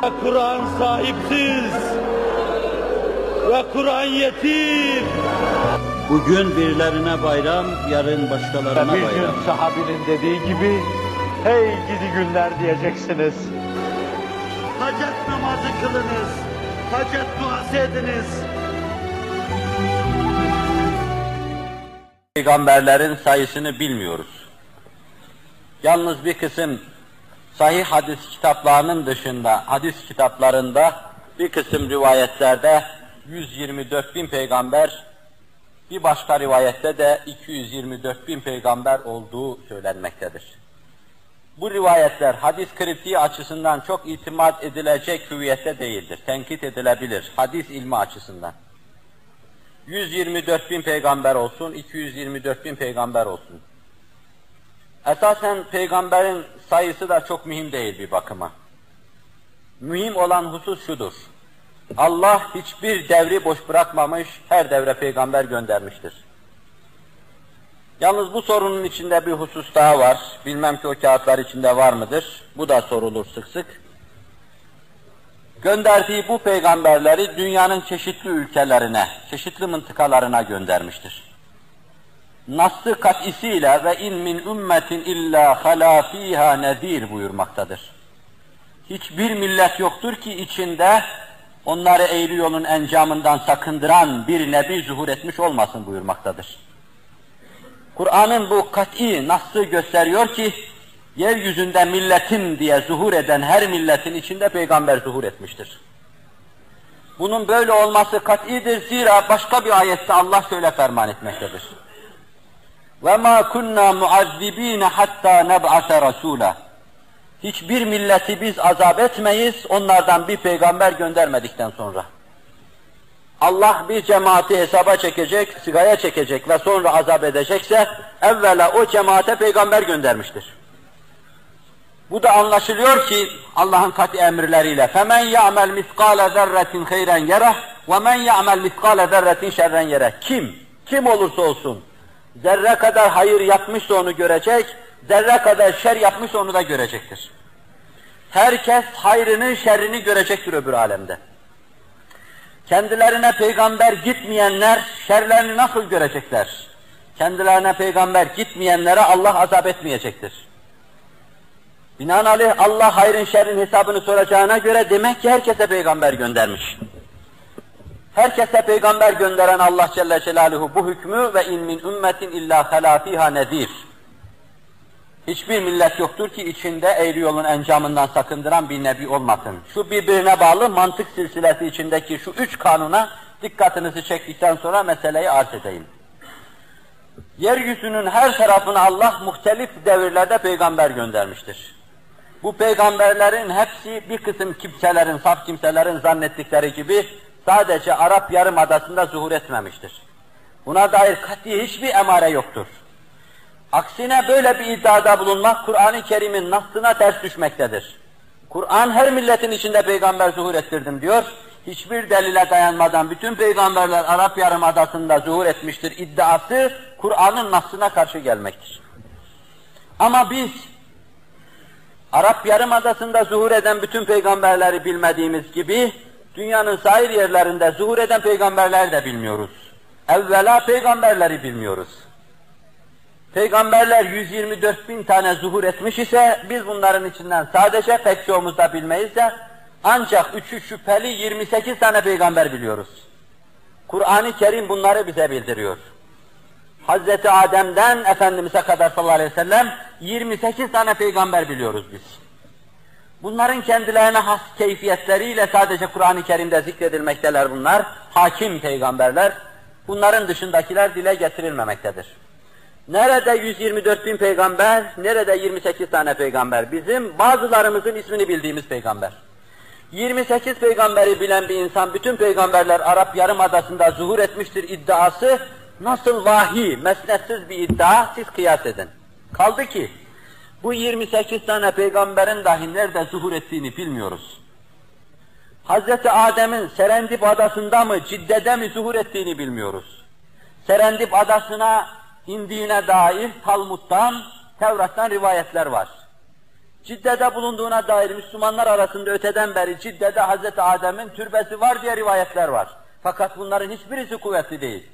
Kur'an sahipsiz ve Kur'an yetim. Bugün birilerine bayram, yarın başkalarına Bir bayram. gün sahabinin dediği gibi, hey gidi günler diyeceksiniz. Hacet namazı kılınız, hacet duası ediniz. Peygamberlerin sayısını bilmiyoruz. Yalnız bir kısım sahih hadis kitaplarının dışında, hadis kitaplarında bir kısım rivayetlerde 124 bin peygamber, bir başka rivayette de 224 bin peygamber olduğu söylenmektedir. Bu rivayetler hadis kritiği açısından çok itimat edilecek hüviyette değildir. Tenkit edilebilir hadis ilmi açısından. 124 bin peygamber olsun, 224 bin peygamber olsun. Esasen peygamberin sayısı da çok mühim değil bir bakıma. Mühim olan husus şudur. Allah hiçbir devri boş bırakmamış, her devre peygamber göndermiştir. Yalnız bu sorunun içinde bir husus daha var. Bilmem ki o kağıtlar içinde var mıdır? Bu da sorulur sık sık. Gönderdiği bu peygamberleri dünyanın çeşitli ülkelerine, çeşitli mıntıkalarına göndermiştir. Nas'ı kat'isiyle ve in min ümmetin illa halâ fîhâ nezîr buyurmaktadır. Hiçbir millet yoktur ki içinde onları eğri yolun encamından sakındıran bir nebi zuhur etmiş olmasın buyurmaktadır. Kur'an'ın bu kat'i nasıl gösteriyor ki, yeryüzünde milletin diye zuhur eden her milletin içinde peygamber zuhur etmiştir. Bunun böyle olması kat'idir zira başka bir ayette Allah şöyle ferman etmektedir. وَمَا كُنَّا مُعَذِّب۪ينَ حَتَّى نَبْعَثَ رَسُولًا Hiçbir milleti biz azap etmeyiz, onlardan bir peygamber göndermedikten sonra. Allah bir cemaati hesaba çekecek, sigaya çekecek ve sonra azap edecekse, evvela o cemaate peygamber göndermiştir. Bu da anlaşılıyor ki Allah'ın kat'i emirleriyle فَمَنْ يَعْمَلْ مِثْقَالَ ذَرَّةٍ خَيْرًا يَرَهُ وَمَنْ يَعْمَلْ مِثْقَالَ ذَرَّةٍ شَرًّا يَرَهُ Kim? Kim olursa olsun, zerre kadar hayır yapmışsa onu görecek, zerre kadar şer yapmışsa onu da görecektir. Herkes hayrını, şerrini görecektir öbür alemde. Kendilerine peygamber gitmeyenler şerlerini nasıl görecekler? Kendilerine peygamber gitmeyenlere Allah azap etmeyecektir. Binaenaleyh Allah hayrın şerrin hesabını soracağına göre demek ki herkese peygamber göndermiş. Herkese peygamber gönderen Allah Celle Celaluhu bu hükmü ve in min ümmetin illa halâ fîhâ nezîr. Hiçbir millet yoktur ki içinde eğri yolun encamından sakındıran bir nebi olmasın. Şu birbirine bağlı mantık silsilesi içindeki şu üç kanuna dikkatinizi çektikten sonra meseleyi arz edeyim. Yeryüzünün her tarafına Allah muhtelif devirlerde peygamber göndermiştir. Bu peygamberlerin hepsi bir kısım kimselerin, saf kimselerin zannettikleri gibi sadece Arap Yarımadası'nda zuhur etmemiştir. Buna dair kat'i hiçbir emare yoktur. Aksine böyle bir iddiada bulunmak Kur'an-ı Kerim'in nasına ters düşmektedir. Kur'an her milletin içinde peygamber zuhur ettirdim diyor. Hiçbir delile dayanmadan bütün peygamberler Arap Yarımadası'nda zuhur etmiştir iddiası Kur'an'ın nasına karşı gelmektir. Ama biz Arap Yarımadası'nda zuhur eden bütün peygamberleri bilmediğimiz gibi dünyanın sair yerlerinde zuhur eden peygamberleri de bilmiyoruz. Evvela peygamberleri bilmiyoruz. Peygamberler 124 bin tane zuhur etmiş ise biz bunların içinden sadece pek çoğumuz da bilmeyiz de ancak üçü şüpheli 28 tane peygamber biliyoruz. Kur'an-ı Kerim bunları bize bildiriyor. Hazreti Adem'den Efendimiz'e kadar sallallahu aleyhi ve sellem 28 tane peygamber biliyoruz biz. Bunların kendilerine has keyfiyetleriyle sadece Kur'an-ı Kerim'de zikredilmekteler bunlar. Hakim peygamberler. Bunların dışındakiler dile getirilmemektedir. Nerede 124 bin peygamber, nerede 28 tane peygamber? Bizim bazılarımızın ismini bildiğimiz peygamber. 28 peygamberi bilen bir insan, bütün peygamberler Arap Yarımadası'nda zuhur etmiştir iddiası, nasıl vahiy, mesnetsiz bir iddia, siz kıyas edin. Kaldı ki, bu 28 tane peygamberin dahi nerede zuhur ettiğini bilmiyoruz. Hazreti Adem'in Serendip adasında mı, Cidde'de mi zuhur ettiğini bilmiyoruz. Serendip adasına indiğine dair Talmud'dan, Tevrat'tan rivayetler var. Cidde'de bulunduğuna dair Müslümanlar arasında öteden beri Cidde'de Hazreti Adem'in türbesi var diye rivayetler var. Fakat bunların hiçbirisi kuvvetli değil.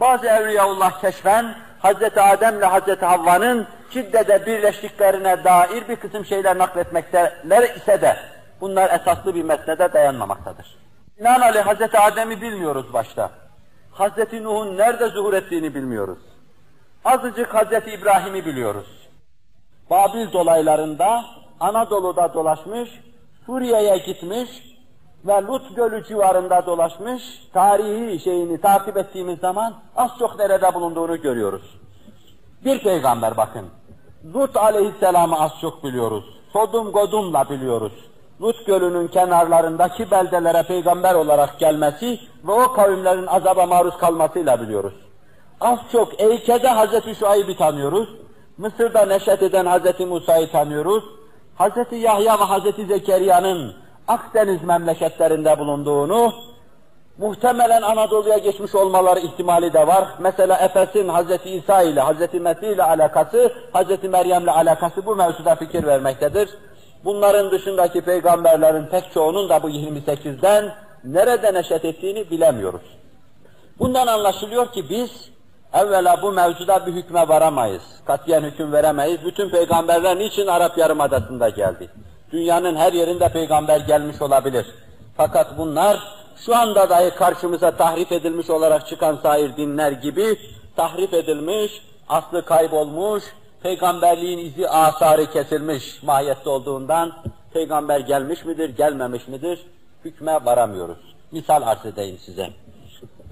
Bazı Evliyaullah keşfen Hazreti Adem ile Hazreti Havva'nın Cidde'de birleştiklerine dair bir kısım şeyler nakletmekteler ise de bunlar esaslı bir mesnede dayanmamaktadır. Binaenaleyh Hazreti Adem'i bilmiyoruz başta. Hazreti Nuh'un nerede zuhur ettiğini bilmiyoruz. Azıcık Hazreti İbrahim'i biliyoruz. Babil dolaylarında Anadolu'da dolaşmış, Suriye'ye gitmiş ve Lut Gölü civarında dolaşmış, tarihi şeyini takip ettiğimiz zaman az çok nerede bulunduğunu görüyoruz. Bir peygamber bakın. Lut aleyhisselamı az çok biliyoruz. Sodum Godum'la biliyoruz. Lut Gölü'nün kenarlarındaki beldelere peygamber olarak gelmesi ve o kavimlerin azaba maruz kalmasıyla biliyoruz. Az çok Eyke'de Hazreti Şuayb'i tanıyoruz. Mısır'da neşet eden Hazreti Musa'yı tanıyoruz. Hazreti Yahya ve Hazreti Zekeriya'nın Akdeniz memleketlerinde bulunduğunu, muhtemelen Anadolu'ya geçmiş olmaları ihtimali de var. Mesela Efes'in Hazreti İsa ile, Hazreti Mesih ile alakası, Hazreti Meryem ile alakası bu mevzuda fikir vermektedir. Bunların dışındaki peygamberlerin pek çoğunun da bu 28'den nerede neşet ettiğini bilemiyoruz. Bundan anlaşılıyor ki biz evvela bu mevzuda bir hükme varamayız. Katiyen hüküm veremeyiz. Bütün peygamberler niçin Arap Yarımadası'nda geldi? Dünyanın her yerinde peygamber gelmiş olabilir. Fakat bunlar şu anda dahi karşımıza tahrif edilmiş olarak çıkan sair dinler gibi tahrif edilmiş, aslı kaybolmuş, peygamberliğin izi asarı kesilmiş mahiyette olduğundan peygamber gelmiş midir, gelmemiş midir hükme varamıyoruz. Misal arz edeyim size.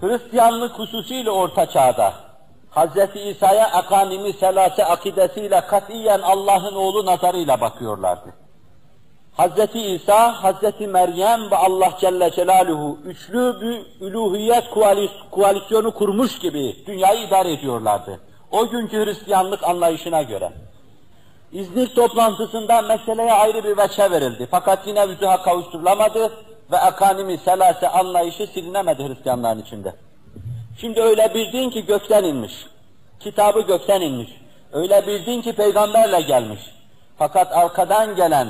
Hristiyanlık hususiyle orta çağda Hz. İsa'ya akanimi selase akidesiyle katiyen Allah'ın oğlu nazarıyla bakıyorlardı. Hz. İsa, Hz. Meryem ve Allah Celle Celaluhu üçlü bir üluhiyet koalisyonu kurmuş gibi dünyayı idare ediyorlardı. O günkü Hristiyanlık anlayışına göre. İznik toplantısında meseleye ayrı bir veçe verildi. Fakat yine vücuha kavuşturulamadı ve akanimi selase anlayışı silinemedi Hristiyanların içinde. Şimdi öyle bir din ki gökten inmiş. Kitabı gökten inmiş. Öyle bir din ki peygamberle gelmiş. Fakat arkadan gelen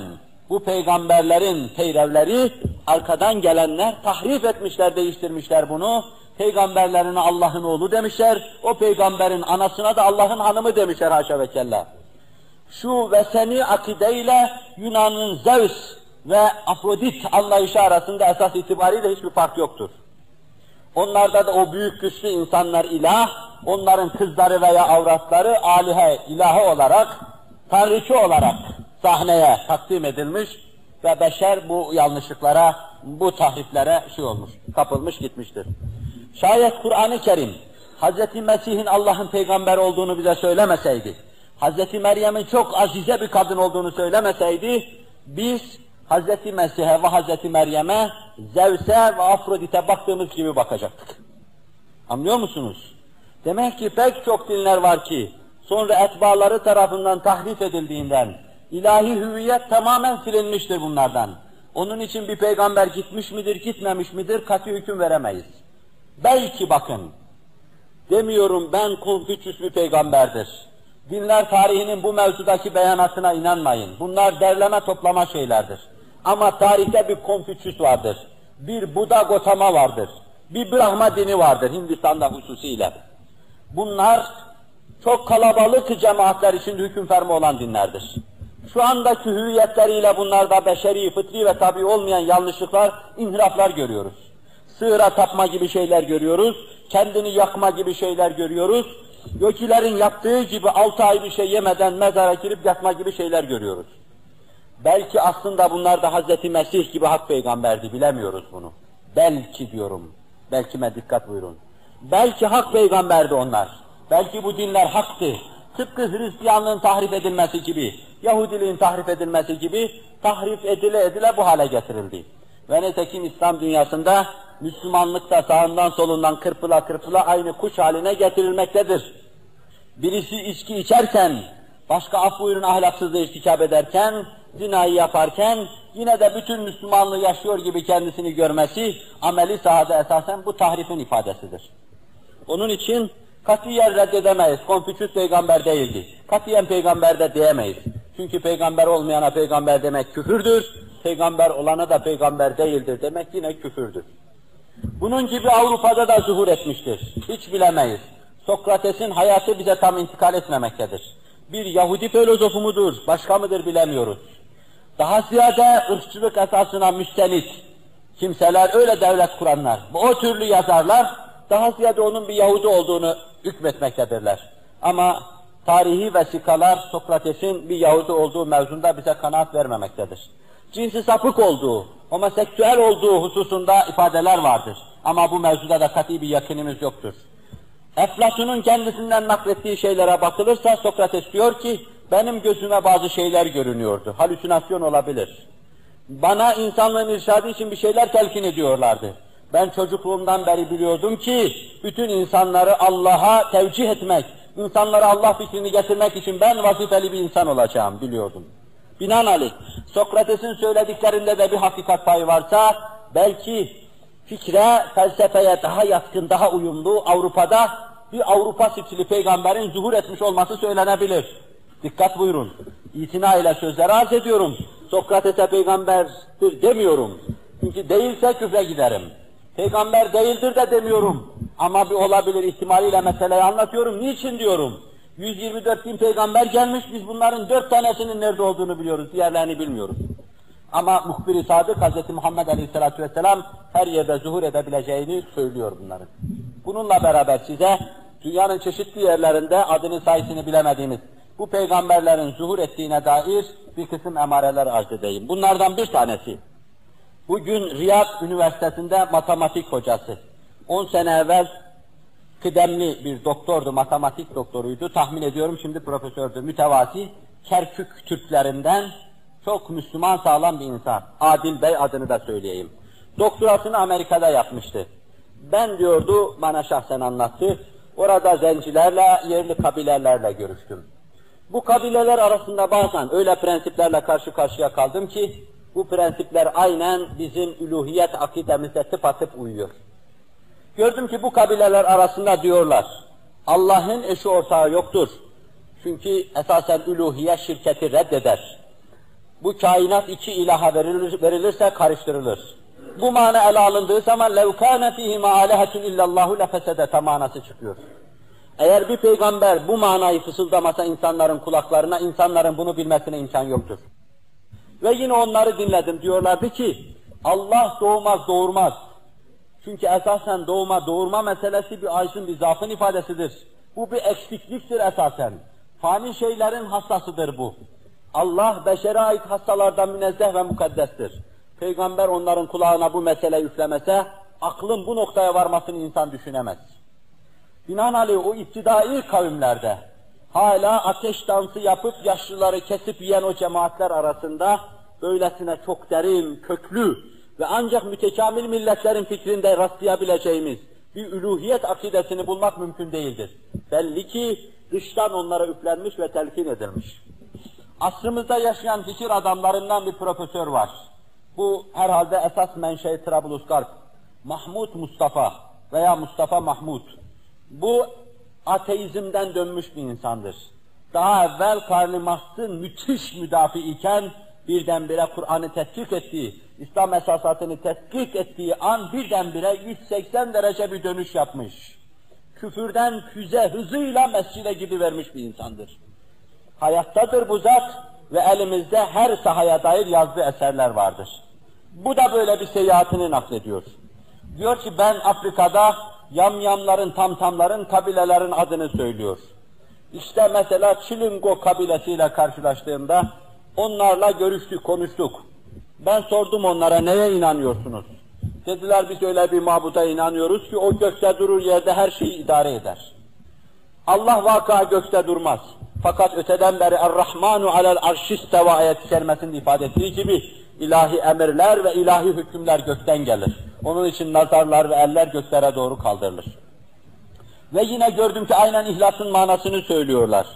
bu peygamberlerin peyrevleri, arkadan gelenler tahrif etmişler, değiştirmişler bunu. Peygamberlerine Allah'ın oğlu demişler, o peygamberin anasına da Allah'ın hanımı demişler haşa ve kella. Şu ve seni akideyle Yunan'ın Zeus ve Afrodit anlayışı arasında esas itibariyle hiçbir fark yoktur. Onlarda da o büyük güçlü insanlar ilah, onların kızları veya avratları alihe, ilahı olarak, tanrıçı olarak sahneye takdim edilmiş ve beşer bu yanlışlıklara, bu tahriflere şey olmuş, kapılmış gitmiştir. Şayet Kur'an-ı Kerim Hz. Mesih'in Allah'ın peygamber olduğunu bize söylemeseydi, Hz. Meryem'in çok azize bir kadın olduğunu söylemeseydi, biz Hz. Mesih'e ve Hz. Meryem'e, Zevs'e ve Afrodit'e baktığımız gibi bakacaktık. Anlıyor musunuz? Demek ki pek çok dinler var ki, sonra etbaları tarafından tahrif edildiğinden, ilahi hüviyet tamamen silinmiştir bunlardan. Onun için bir peygamber gitmiş midir, gitmemiş midir, katı hüküm veremeyiz. Belki bakın, demiyorum ben Konfüçyüs bir peygamberdir. Dinler tarihinin bu mevzudaki beyanatına inanmayın. Bunlar derleme toplama şeylerdir. Ama tarihte bir Konfüçyüs vardır. Bir Buda Gotama vardır. Bir Brahma dini vardır Hindistan'da hususiyle. Bunlar çok kalabalık cemaatler için hüküm fermi olan dinlerdir. Şu andaki hüviyetleriyle bunlarda beşeri, fıtri ve tabi olmayan yanlışlıklar, inhiraflar görüyoruz. Sığıra tapma gibi şeyler görüyoruz, kendini yakma gibi şeyler görüyoruz, Gökilerin yaptığı gibi altı ay bir şey yemeden mezara girip yatma gibi şeyler görüyoruz. Belki aslında bunlar da Hazreti Mesih gibi hak peygamberdi, bilemiyoruz bunu. Belki diyorum, belkime dikkat buyurun. Belki hak peygamberdi onlar. Belki bu dinler haktı. Tıpkı Hristiyanlığın tahrif edilmesi gibi, Yahudiliğin tahrif edilmesi gibi tahrif edile edile bu hale getirildi. Ve nitekim İslam dünyasında Müslümanlık da sağından solundan kırpıla kırpıla aynı kuş haline getirilmektedir. Birisi içki içerken, başka af buyurun ahlaksızlığı irtikap ederken, zinayı yaparken, yine de bütün Müslümanlığı yaşıyor gibi kendisini görmesi, ameli sahada esasen bu tahrifin ifadesidir. Onun için katiyen reddedemeyiz. Konfüçyüs peygamber değildi. Katiyen peygamber de diyemeyiz. Çünkü peygamber olmayana peygamber demek küfürdür, peygamber olana da peygamber değildir demek yine küfürdür. Bunun gibi Avrupa'da da zuhur etmiştir. Hiç bilemeyiz. Sokrates'in hayatı bize tam intikal etmemektedir. Bir Yahudi filozofu mudur, başka mıdır bilemiyoruz. Daha ziyade ırkçılık esasına müstenit kimseler, öyle devlet kuranlar, o türlü yazarlar daha ziyade onun bir Yahudi olduğunu hükmetmektedirler. Ama tarihi vesikalar Sokrates'in bir Yahudi olduğu mevzunda bize kanaat vermemektedir. Cinsi sapık olduğu, homoseksüel olduğu hususunda ifadeler vardır. Ama bu mevzuda da kat'i bir yakınımız yoktur. Eflatun'un kendisinden naklettiği şeylere bakılırsa Sokrates diyor ki, benim gözüme bazı şeyler görünüyordu. Halüsinasyon olabilir. Bana insanlığın irşadı için bir şeyler telkin ediyorlardı. Ben çocukluğumdan beri biliyordum ki, bütün insanları Allah'a tevcih etmek, insanlara Allah fikrini getirmek için ben vazifeli bir insan olacağım biliyordum. Binaenaleyh, Sokrates'in söylediklerinde de bir hakikat payı varsa, belki fikre, felsefeye daha yatkın, daha uyumlu Avrupa'da bir Avrupa stili peygamberin zuhur etmiş olması söylenebilir. Dikkat buyurun. İtina ile sözleri arz ediyorum. Sokrates'e peygamberdir demiyorum. Çünkü değilse küfre giderim. Peygamber değildir de demiyorum. Ama bir olabilir ihtimaliyle meseleyi anlatıyorum. Niçin diyorum? 124 bin peygamber gelmiş, biz bunların dört tanesinin nerede olduğunu biliyoruz, diğerlerini bilmiyoruz. Ama muhbir-i sadık Hz. Muhammed Aleyhisselatü Vesselam her yerde zuhur edebileceğini söylüyor bunların. Bununla beraber size dünyanın çeşitli yerlerinde adını sayısını bilemediğimiz bu peygamberlerin zuhur ettiğine dair bir kısım emareler arz edeyim. Bunlardan bir tanesi. Bugün Riyad Üniversitesi'nde matematik hocası. 10 sene evvel kıdemli bir doktordu, matematik doktoruydu. Tahmin ediyorum şimdi profesördü, mütevazi. Kerkük Türklerinden çok Müslüman sağlam bir insan. Adil Bey adını da söyleyeyim. Doktorasını Amerika'da yapmıştı. Ben diyordu, bana şahsen anlattı, orada zencilerle, yerli kabilelerle görüştüm. Bu kabileler arasında bazen öyle prensiplerle karşı karşıya kaldım ki, bu prensipler aynen bizim üluhiyet akidemize tıpatıp uyuyor. Gördüm ki bu kabileler arasında diyorlar, Allah'ın eşi ortağı yoktur. Çünkü esasen üluhiye şirketi reddeder. Bu kainat iki ilaha verilir, verilirse karıştırılır. Bu mana ele alındığı zaman لَوْ كَانَ ف۪يهِمَا عَلَهَةٌ اِلَّا اللّٰهُ لَفَسَدَةَ manası çıkıyor. Eğer bir peygamber bu manayı fısıldamasa insanların kulaklarına, insanların bunu bilmesine imkan yoktur. Ve yine onları dinledim. Diyorlardı ki, Allah doğmaz, doğurmaz. Çünkü esasen doğma, doğurma meselesi bir aczın, bir zaafın ifadesidir. Bu bir eksikliktir esasen. Fani şeylerin hassasıdır bu. Allah beşere ait hastalardan münezzeh ve mukaddestir. Peygamber onların kulağına bu mesele üflemese, aklın bu noktaya varmasını insan düşünemez. Binaenaleyh o iptidai kavimlerde, hala ateş dansı yapıp yaşlıları kesip yiyen o cemaatler arasında, böylesine çok derin, köklü ve ancak mütekamil milletlerin fikrinde rastlayabileceğimiz bir üluhiyet akidesini bulmak mümkün değildir. Belli ki dıştan onlara üflenmiş ve telkin edilmiş. Asrımızda yaşayan fikir adamlarından bir profesör var. Bu herhalde esas menşei Trablusgarp. Mahmud Mustafa veya Mustafa Mahmud. Bu ateizmden dönmüş bir insandır. Daha evvel Karl Marx'ın müthiş müdafi iken birdenbire Kur'an'ı tetkik ettiği, İslam esasatını tetkik ettiği an birdenbire 180 derece bir dönüş yapmış. Küfürden füze hızıyla mescide gidivermiş bir insandır. Hayattadır bu zat ve elimizde her sahaya dair yazdığı eserler vardır. Bu da böyle bir seyahatini naklediyor. Diyor ki ben Afrika'da yamyamların, tamtamların, kabilelerin adını söylüyor. İşte mesela Çilingo kabilesiyle karşılaştığımda onlarla görüştük, konuştuk. Ben sordum onlara neye inanıyorsunuz? Dediler biz öyle bir mabuda inanıyoruz ki o gökte durur yerde her şeyi idare eder. Allah vaka gökte durmaz. Fakat öteden beri Er-Rahmanu alel arşisteva ayet-i ifade ettiği gibi ilahi emirler ve ilahi hükümler gökten gelir. Onun için nazarlar ve eller göklere doğru kaldırılır. Ve yine gördüm ki aynen ihlasın manasını söylüyorlar.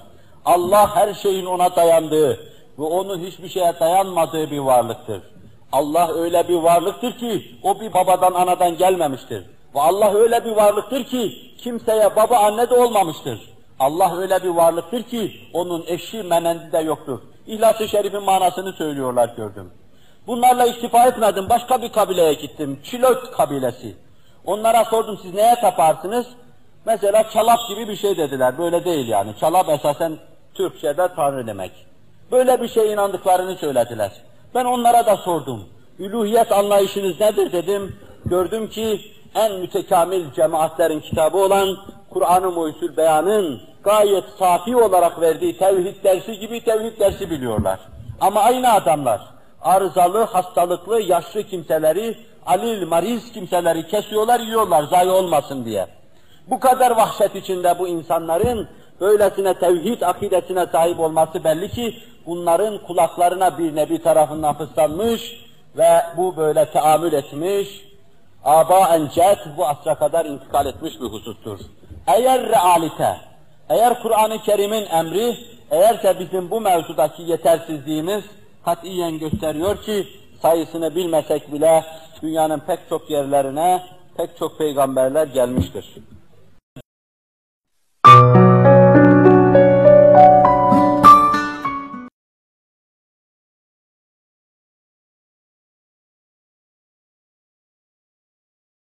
Allah her şeyin ona dayandığı ve onun hiçbir şeye dayanmadığı bir varlıktır. Allah öyle bir varlıktır ki o bir babadan anadan gelmemiştir. Ve Allah öyle bir varlıktır ki kimseye baba anne de olmamıştır. Allah öyle bir varlıktır ki onun eşi menendi de yoktur. İhlas-ı Şerif'in manasını söylüyorlar gördüm. Bunlarla iktifa etmedim, başka bir kabileye gittim. Çilot kabilesi. Onlara sordum siz neye taparsınız? Mesela çalap gibi bir şey dediler. Böyle değil yani. Çalap esasen Türkçe'de Tanrı demek. Böyle bir şey inandıklarını söylediler. Ben onlara da sordum. Üluhiyet anlayışınız nedir dedim. Gördüm ki en mütekamil cemaatlerin kitabı olan Kur'an-ı Muhyüzül Beyan'ın gayet safi olarak verdiği tevhid dersi gibi tevhid dersi biliyorlar. Ama aynı adamlar arızalı, hastalıklı, yaşlı kimseleri, alil, mariz kimseleri kesiyorlar, yiyorlar zayi olmasın diye. Bu kadar vahşet içinde bu insanların böylesine tevhid akidesine sahip olması belli ki bunların kulaklarına bir nebi tarafından fıslanmış ve bu böyle teamül etmiş, aba encet bu asra kadar intikal etmiş bir husustur. Eğer realite, eğer Kur'an-ı Kerim'in emri, eğerse bizim bu mevzudaki yetersizliğimiz katiyen gösteriyor ki sayısını bilmesek bile dünyanın pek çok yerlerine pek çok peygamberler gelmiştir.